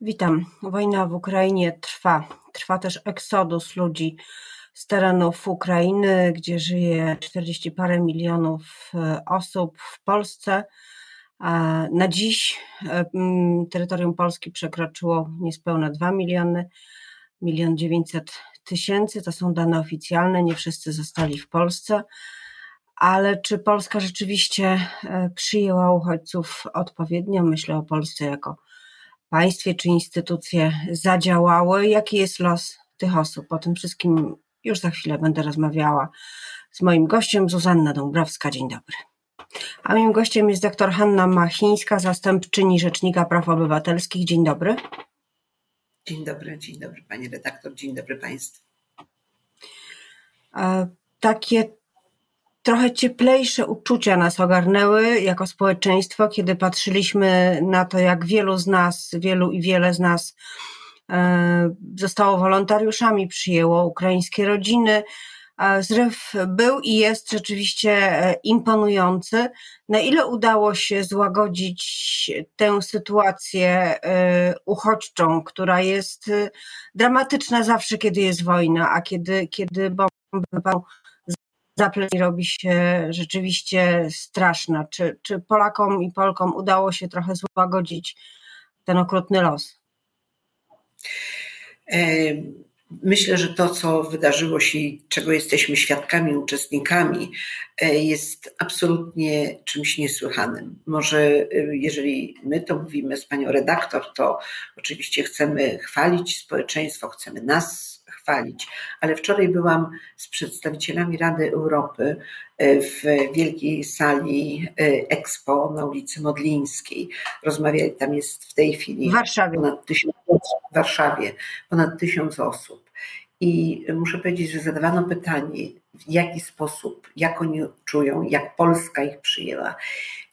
Witam. Wojna w Ukrainie trwa. Trwa też eksodus ludzi z terenów Ukrainy, gdzie żyje 40 parę milionów e, osób w Polsce. Na dziś e, terytorium Polski przekroczyło niespełna 2 miliony, milion 900 tysięcy. To są dane oficjalne, nie wszyscy zostali w Polsce. Ale czy Polska rzeczywiście e, przyjęła uchodźców odpowiednio? Myślę o Polsce jako państwie czy instytucje zadziałały? Jaki jest los tych osób? O tym wszystkim już za chwilę będę rozmawiała z moim gościem, Zuzanna Dąbrowska. Dzień dobry. A moim gościem jest dr Hanna Machińska, zastępczyni Rzecznika Praw Obywatelskich. Dzień dobry. Dzień dobry, dzień dobry pani redaktor, dzień dobry państwu. E, takie trochę cieplejsze uczucia nas ogarnęły jako społeczeństwo, kiedy patrzyliśmy na to, jak wielu z nas, wielu i wiele z nas e, zostało wolontariuszami, przyjęło ukraińskie rodziny. Zryw był i jest rzeczywiście e, imponujący. Na ile udało się złagodzić tę sytuację e, uchodźczą, która jest dramatyczna zawsze, kiedy jest wojna, a kiedy, kiedy bomby zapleci robi się rzeczywiście straszna. Czy, czy Polakom i Polkom udało się trochę złagodzić ten okrutny los? Myślę, że to, co wydarzyło się i czego jesteśmy świadkami, uczestnikami, e, jest absolutnie czymś niesłychanym. Może e, jeżeli my to mówimy z panią redaktor, to oczywiście chcemy chwalić społeczeństwo, chcemy nas chwalić, ale wczoraj byłam z przedstawicielami Rady Europy e, w wielkiej sali e, Expo na ulicy Modlińskiej. Rozmawiali, tam jest w tej chwili Warszawie. ponad tysiąc w Warszawie ponad tysiąc osób. I muszę powiedzieć, że zadawano pytanie, w jaki sposób, jak oni czują, jak Polska ich przyjęła.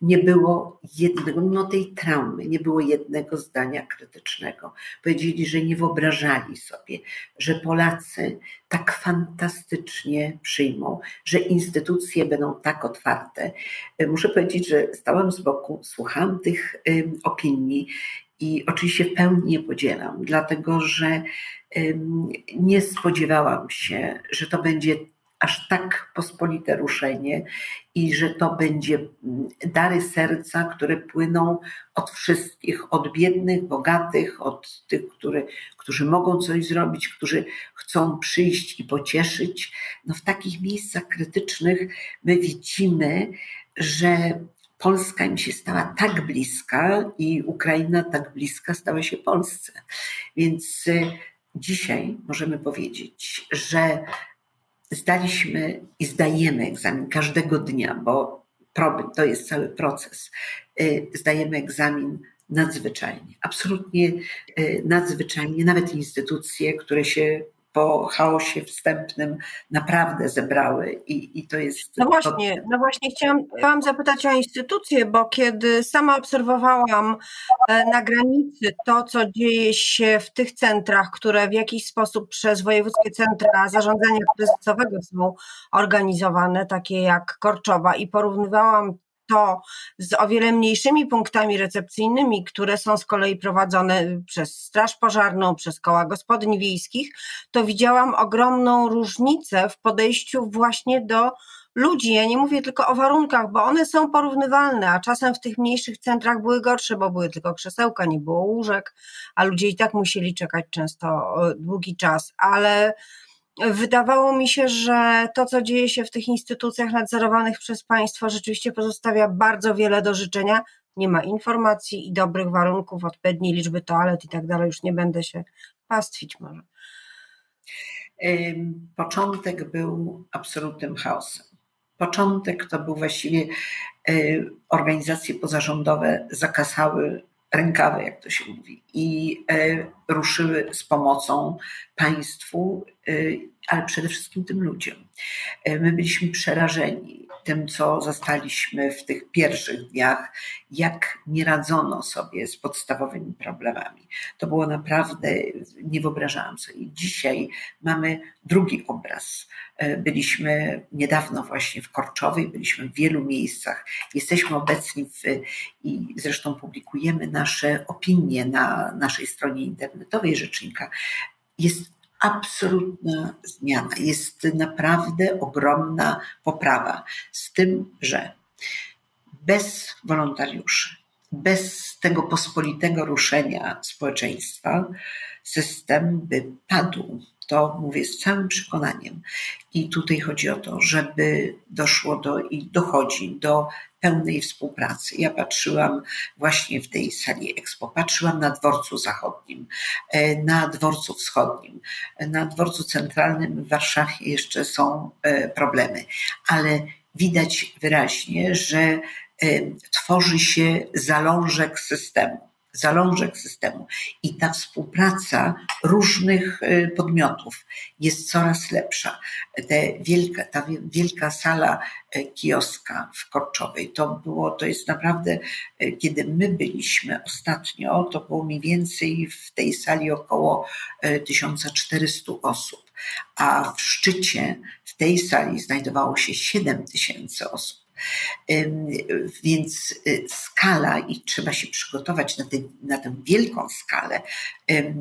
Nie było jednego, mimo tej traumy, nie było jednego zdania krytycznego. Powiedzieli, że nie wyobrażali sobie, że Polacy tak fantastycznie przyjmą, że instytucje będą tak otwarte. Muszę powiedzieć, że stałam z boku, słuchałam tych opinii i oczywiście w pełni nie podzielam, dlatego że nie spodziewałam się, że to będzie aż tak pospolite ruszenie i że to będzie mm, dary serca, które płyną od wszystkich, od biednych, bogatych, od tych, który, którzy mogą coś zrobić, którzy chcą przyjść i pocieszyć. No w takich miejscach krytycznych my widzimy, że Polska im się stała tak bliska i Ukraina tak bliska stała się Polsce. Więc y, dzisiaj możemy powiedzieć, że zdaliśmy i zdajemy egzamin każdego dnia, bo to jest cały proces. Y, zdajemy egzamin nadzwyczajnie, absolutnie y, nadzwyczajnie. Nawet instytucje, które się po chaosie wstępnym naprawdę zebrały i, i to jest... No właśnie, no właśnie chciałam, chciałam zapytać o instytucje, bo kiedy sama obserwowałam e, na granicy to, co dzieje się w tych centrach, które w jakiś sposób przez wojewódzkie centra zarządzania kryzysowego są organizowane, takie jak Korczowa i porównywałam to z o wiele mniejszymi punktami recepcyjnymi, które są z kolei prowadzone przez Straż Pożarną, przez koła gospodyń wiejskich, to widziałam ogromną różnicę w podejściu właśnie do ludzi. Ja nie mówię tylko o warunkach, bo one są porównywalne, a czasem w tych mniejszych centrach były gorsze, bo były tylko krzesełka, nie było łóżek, a ludzie i tak musieli czekać często e, długi czas, ale Wydawało mi się, że to, co dzieje się w tych instytucjach nadzorowanych przez państwo, rzeczywiście pozostawia bardzo wiele do życzenia. Nie ma informacji i dobrych warunków, odpowiedniej liczby toalet i tak dalej. Już nie będę się pastwić może. Początek był absolutnym chaosem. Początek to był właściwie organizacje pozarządowe zakasały rękawy, jak to się mówi, i e, ruszyły z pomocą państwu, e, ale przede wszystkim tym ludziom. E, my byliśmy przerażeni tym, co zastaliśmy w tych pierwszych dniach, jak nie radzono sobie z podstawowymi problemami. To było naprawdę, nie wyobrażałam sobie. Dzisiaj mamy drugi obraz. E, byliśmy niedawno właśnie w Korczowej, byliśmy w wielu miejscach. Jesteśmy obecni w, i zresztą publikujemy nasze opinie na naszej stronie internetowej Rzecznika. Jest absolutna zmiana. Jest naprawdę ogromna poprawa. Z tym, że bez wolontariuszy, bez tego pospolitego ruszenia społeczeństwa, system by padł. To mówię z całym przekonaniem. I tutaj chodzi o to, żeby doszło do i dochodzi do pełnej współpracy. Ja patrzyłam właśnie w tej sali Expo, patrzyłam na dworcu zachodnim, e, na dworcu wschodnim, na dworcu centralnym w Warszawie jeszcze są e, problemy, ale widać wyraźnie, że e, tworzy się zalążek systemu zalążek systemu. I ta współpraca różnych y, podmiotów jest coraz lepsza. Te wielka, ta wielka sala y, kioska w Korczowej, to było, to jest naprawdę, y, kiedy my byliśmy ostatnio, to było mniej więcej w tej sali około 1400 osób, a w szczycie w tej sali znajdowało się 7000 osób. Więc y, skala i trzeba się przygotować na, ty, na tę wielką skalę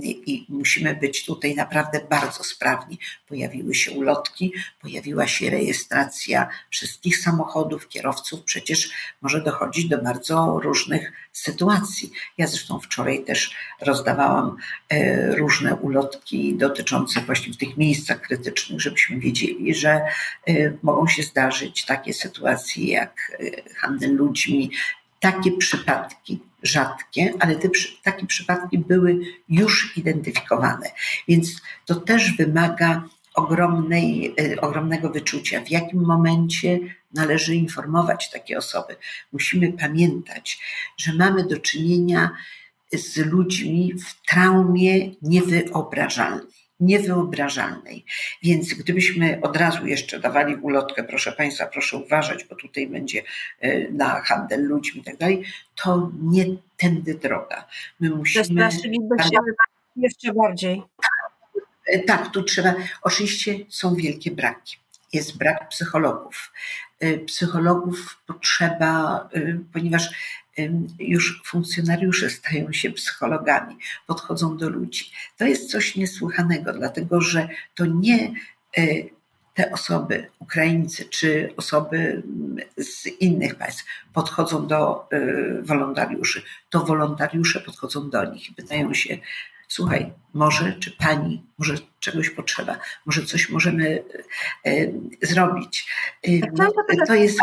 i musimy być tutaj naprawdę bardzo sprawni. Pojawiły się ulotki, pojawiła się rejestracja wszystkich samochodów, kierowców. Przecież może dochodzić do bardzo różnych sytuacji. Ja zresztą wczoraj też rozdawałam e, różne ulotki dotyczące właśnie w tych miejscach krytycznych, żebyśmy wiedzieli, że e, mogą się zdarzyć takie sytuacje jak e, handel ludźmi, takie przypadki rzadkie, ale te, takie przypadki były już identyfikowane. Więc to też wymaga ogromnej, ogromnego wyczucia, w jakim momencie należy informować takie osoby. Musimy pamiętać, że mamy do czynienia z ludźmi w traumie niewyobrażalnej. Niewyobrażalnej. Więc gdybyśmy od razu jeszcze dawali ulotkę, proszę Państwa, proszę uważać, bo tutaj będzie e, na handel ludźmi i tak dalej, to nie tędy droga. My musimy. Jeszcze bardziej. Tak, tu trzeba. Oczywiście są wielkie braki jest brak psychologów. Y, psychologów potrzeba, y, ponieważ y, już funkcjonariusze stają się psychologami, podchodzą do ludzi. To jest coś niesłychanego, dlatego że to nie te osoby, Ukraińcy czy osoby z innych państw podchodzą do wolontariuszy, to wolontariusze podchodzą do nich i pytają się, słuchaj, może czy pani, może czegoś potrzeba, może coś możemy e, zrobić. E, to jest.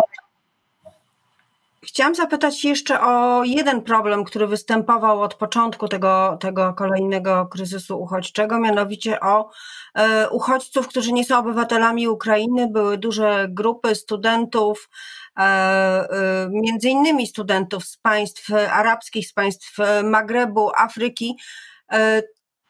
Chciałam zapytać jeszcze o jeden problem, który występował od początku tego, tego kolejnego kryzysu uchodźczego, mianowicie o e, uchodźców, którzy nie są obywatelami Ukrainy. Były duże grupy studentów, między innymi studentów z państw arabskich, z państw Magrebu, Afryki, E,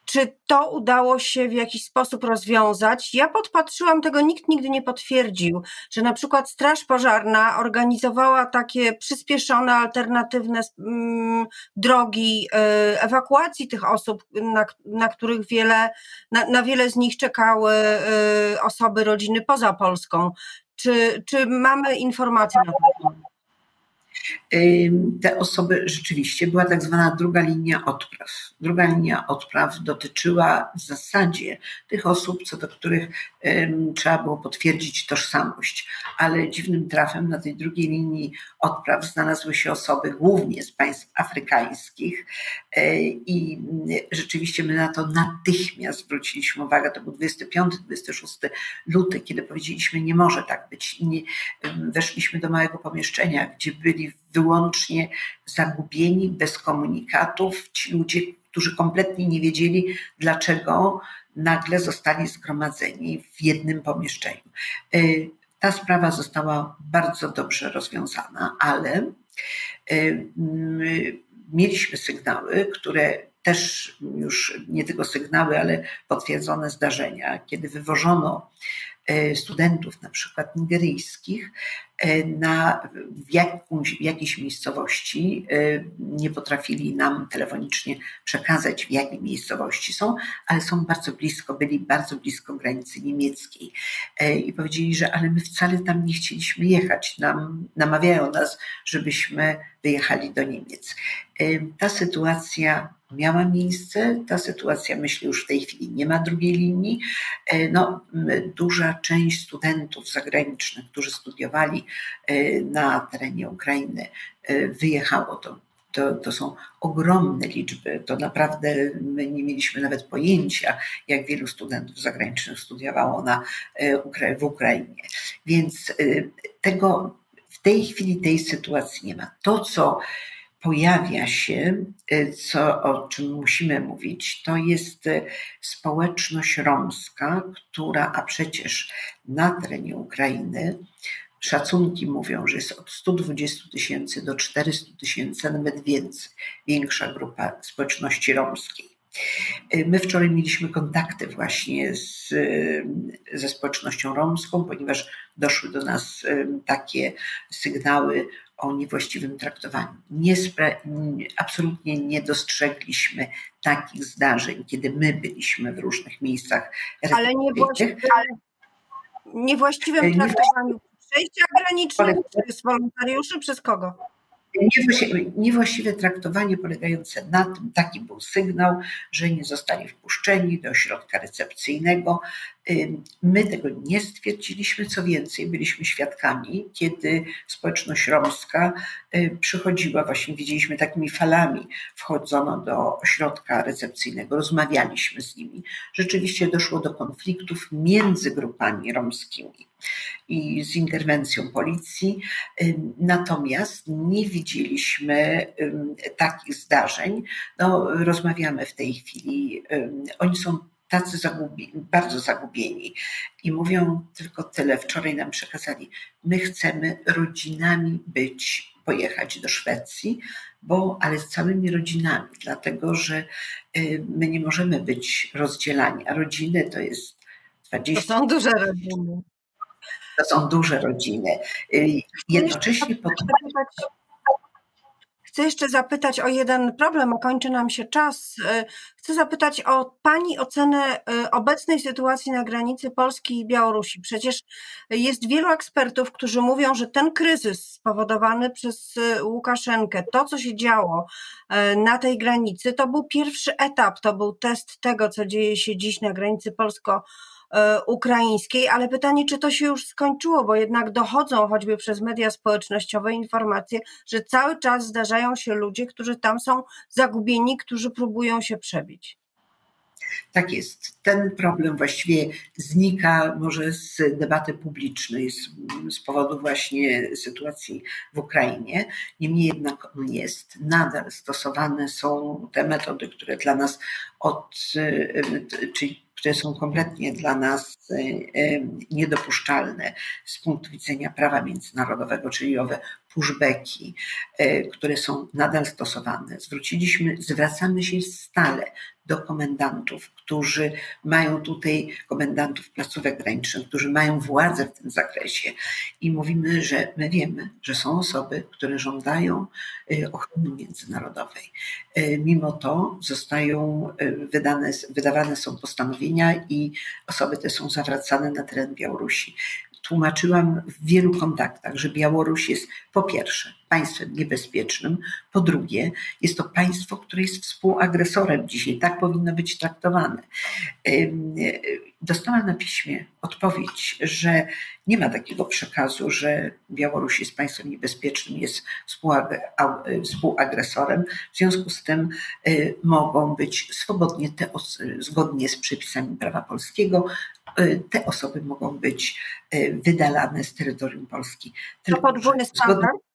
czy to udało się w jakiś sposób rozwiązać? Ja podpatrzyłam, tego nikt nigdy nie potwierdził, że na przykład Straż Pożarna organizowała takie przyspieszone, alternatywne mm, drogi e, ewakuacji tych osób, na, na których wiele, na, na wiele z nich czekały e, osoby, rodziny poza Polską. Czy, czy mamy informacje na ten temat? Te osoby rzeczywiście była tak zwana druga linia odpraw. Druga linia odpraw dotyczyła w zasadzie tych osób, co do których trzeba było potwierdzić tożsamość, ale dziwnym trafem na tej drugiej linii odpraw znalazły się osoby głównie z państw afrykańskich e, i rzeczywiście my na to natychmiast zwróciliśmy uwagę. To był 25-26 luty, kiedy powiedzieliśmy, nie może tak być. Nie, weszliśmy do małego pomieszczenia, gdzie byli wyłącznie zagubieni, bez komunikatów, ci ludzie, którzy kompletnie nie wiedzieli, dlaczego nagle zostali zgromadzeni w jednym pomieszczeniu. Y, ta sprawa została bardzo dobrze rozwiązana, ale y, mieliśmy sygnały, które też już nie tylko sygnały, ale potwierdzone zdarzenia, kiedy wywożono y, studentów, na przykład nigeryjskich, na, w, jakąś, w jakiejś miejscowości. Nie potrafili nam telefonicznie przekazać, w jakiej miejscowości są, ale są bardzo blisko, byli bardzo blisko granicy niemieckiej. I powiedzieli, że ale my wcale tam nie chcieliśmy jechać. Nam, namawiają nas, żebyśmy wyjechali do Niemiec. Ta sytuacja miała miejsce. Ta sytuacja, myślę, już w tej chwili nie ma drugiej linii. E, no, duża część studentów zagranicznych, którzy studiowali e, na terenie Ukrainy, e, wyjechało. To, to, to są ogromne liczby. To naprawdę my nie mieliśmy nawet pojęcia, jak wielu studentów zagranicznych studiowało na, w Ukrainie. Więc tego w tej chwili tej sytuacji nie ma. To, co pojawia się, co, o czym musimy mówić, to jest społeczność romska, która, a przecież na terenie Ukrainy, szacunki mówią, że jest od 120 tysięcy do 400 tysięcy, nawet więcej, większa grupa społeczności romskiej. My wczoraj mieliśmy kontakty właśnie z, ze społecznością romską, ponieważ doszły do nas takie sygnały o niewłaściwym traktowaniu. Nie absolutnie nie dostrzegliśmy takich zdarzeń, kiedy my byliśmy w różnych miejscach. Ale niewłaściwym, niewłaściwym traktowaniu przejścia granicznego przez wolontariuszy, przez kogo? niewłaściwe traktowanie polegające na tym, taki był sygnał, że nie zostali wpuszczeni do ośrodka recepcyjnego. My tego nie stwierdziliśmy, co więcej, byliśmy świadkami, kiedy społeczność romska y, przychodziła, właśnie widzieliśmy takimi falami, wchodzono do ośrodka recepcyjnego, rozmawialiśmy z nimi. Rzeczywiście doszło do konfliktów między grupami romskimi i z interwencją policji. Natomiast nie widzieliśmy takich zdarzeń. No, rozmawiamy w tej chwili. Oni są tacy zagubieni, bardzo zagubieni i mówią tylko tyle. Wczoraj nam przekazali, my chcemy rodzinami być, pojechać do Szwecji, bo, ale z całymi rodzinami, dlatego że my nie możemy być rozdzielani, a rodziny to jest 20. To są duże rodziny. To są duże rodziny. Y, jednocześnie pod... Chcę jeszcze zapytać o jeden problem, a kończy nam się czas. Y, chcę zapytać o Pani ocenę y, obecnej sytuacji na granicy Polski i Białorusi. Przecież jest wielu ekspertów, którzy mówią, że ten kryzys spowodowany przez Łukaszenkę, to co się działo na tej granicy, to był pierwszy etap, to był test tego, co dzieje się dziś na granicy polsko E, ukraińskiej, ale pytanie, czy to się już skończyło, bo jednak dochodzą choćby przez media społecznościowe informacje, że cały czas zdarzają się ludzie, którzy tam są zagubieni, którzy próbują się przebić. Tak jest. Ten problem właściwie znika może z debaty publicznej z, z, powodu właśnie sytuacji w Ukrainie. Niemniej jednak on jest. Nadal stosowane są te metody, które dla nas od, e, czyli które są kompletnie dla nas e, niedopuszczalne z punktu widzenia prawa międzynarodowego, czyli owe pushbacki, e, które są nadal stosowane. Zwróciliśmy, zwracamy się stale do komendantów, którzy mają tutaj, komendantów placówek granicznych, którzy mają władzę w tym zakresie i mówimy, że my wiemy, że są osoby, które żądają y, ochrony międzynarodowej. Y, mimo to zostają wydane, wydawane są postanowienia i osoby te są zawracane na teren Białorusi tłumaczyłam w wielu kontaktach, że Białoruś jest po pierwsze państwem niebezpiecznym, po drugie jest to państwo, które jest współagresorem dzisiaj, tak powinno być traktowane. Dostałam na piśmie odpowiedź, że nie ma takiego przekazu, że Białoruś jest państwem niebezpiecznym, jest współagresorem. W związku z tym y, mogą być swobodnie te, zgodnie z przepisami prawa polskiego, te osoby mogą być y, wydalane z terytorium Polski. To podwójny standard?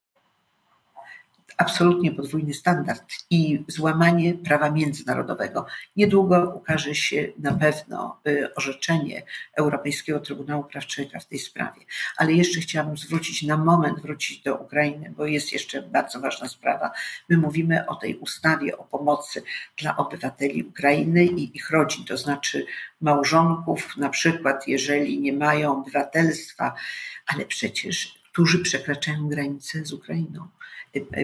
Absolutnie podwójny standard i złamanie prawa międzynarodowego. Niedługo ukaże się na pewno y, orzeczenie Europejskiego Trybunału Praw Człowieka w tej sprawie. Ale jeszcze chciałabym zwrócić na moment, wrócić do Ukrainy, bo jest jeszcze bardzo ważna sprawa. My mówimy o tej ustawie o pomocy dla obywateli Ukrainy i ich rodzin, to znaczy małżonków, na przykład jeżeli nie mają obywatelstwa, ale przecież którzy przekraczają granicę z Ukrainą,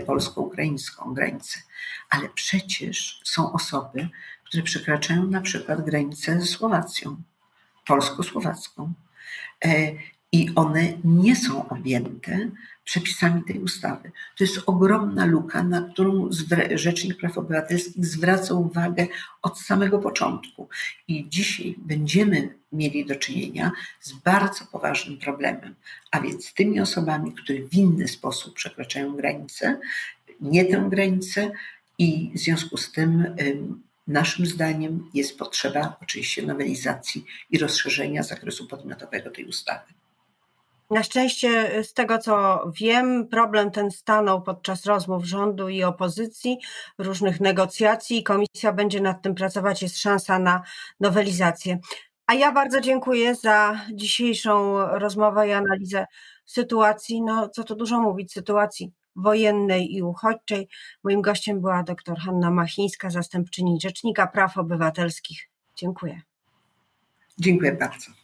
polsko-ukraińską granicę. Ale przecież są osoby, które przekraczają na przykład granicę ze Słowacją, polsko-słowacką. I one nie są objęte przepisami tej ustawy. To jest ogromna luka, na którą Rzecznik Praw Obywatelskich zwraca uwagę od samego początku. I dzisiaj będziemy mieli do czynienia z bardzo poważnym problemem, a więc tymi osobami, które w inny sposób przekraczają granicę, nie tę granicę, i w związku z tym naszym zdaniem jest potrzeba oczywiście nowelizacji i rozszerzenia zakresu podmiotowego tej ustawy. Na szczęście, z tego co wiem, problem ten stanął podczas rozmów rządu i opozycji, różnych negocjacji. Komisja będzie nad tym pracować, jest szansa na nowelizację. A ja bardzo dziękuję za dzisiejszą rozmowę i analizę sytuacji, no co tu dużo mówić, sytuacji wojennej i uchodźczej. Moim gościem była dr Hanna Machińska, zastępczyni Rzecznika Praw Obywatelskich. Dziękuję. Dziękuję bardzo.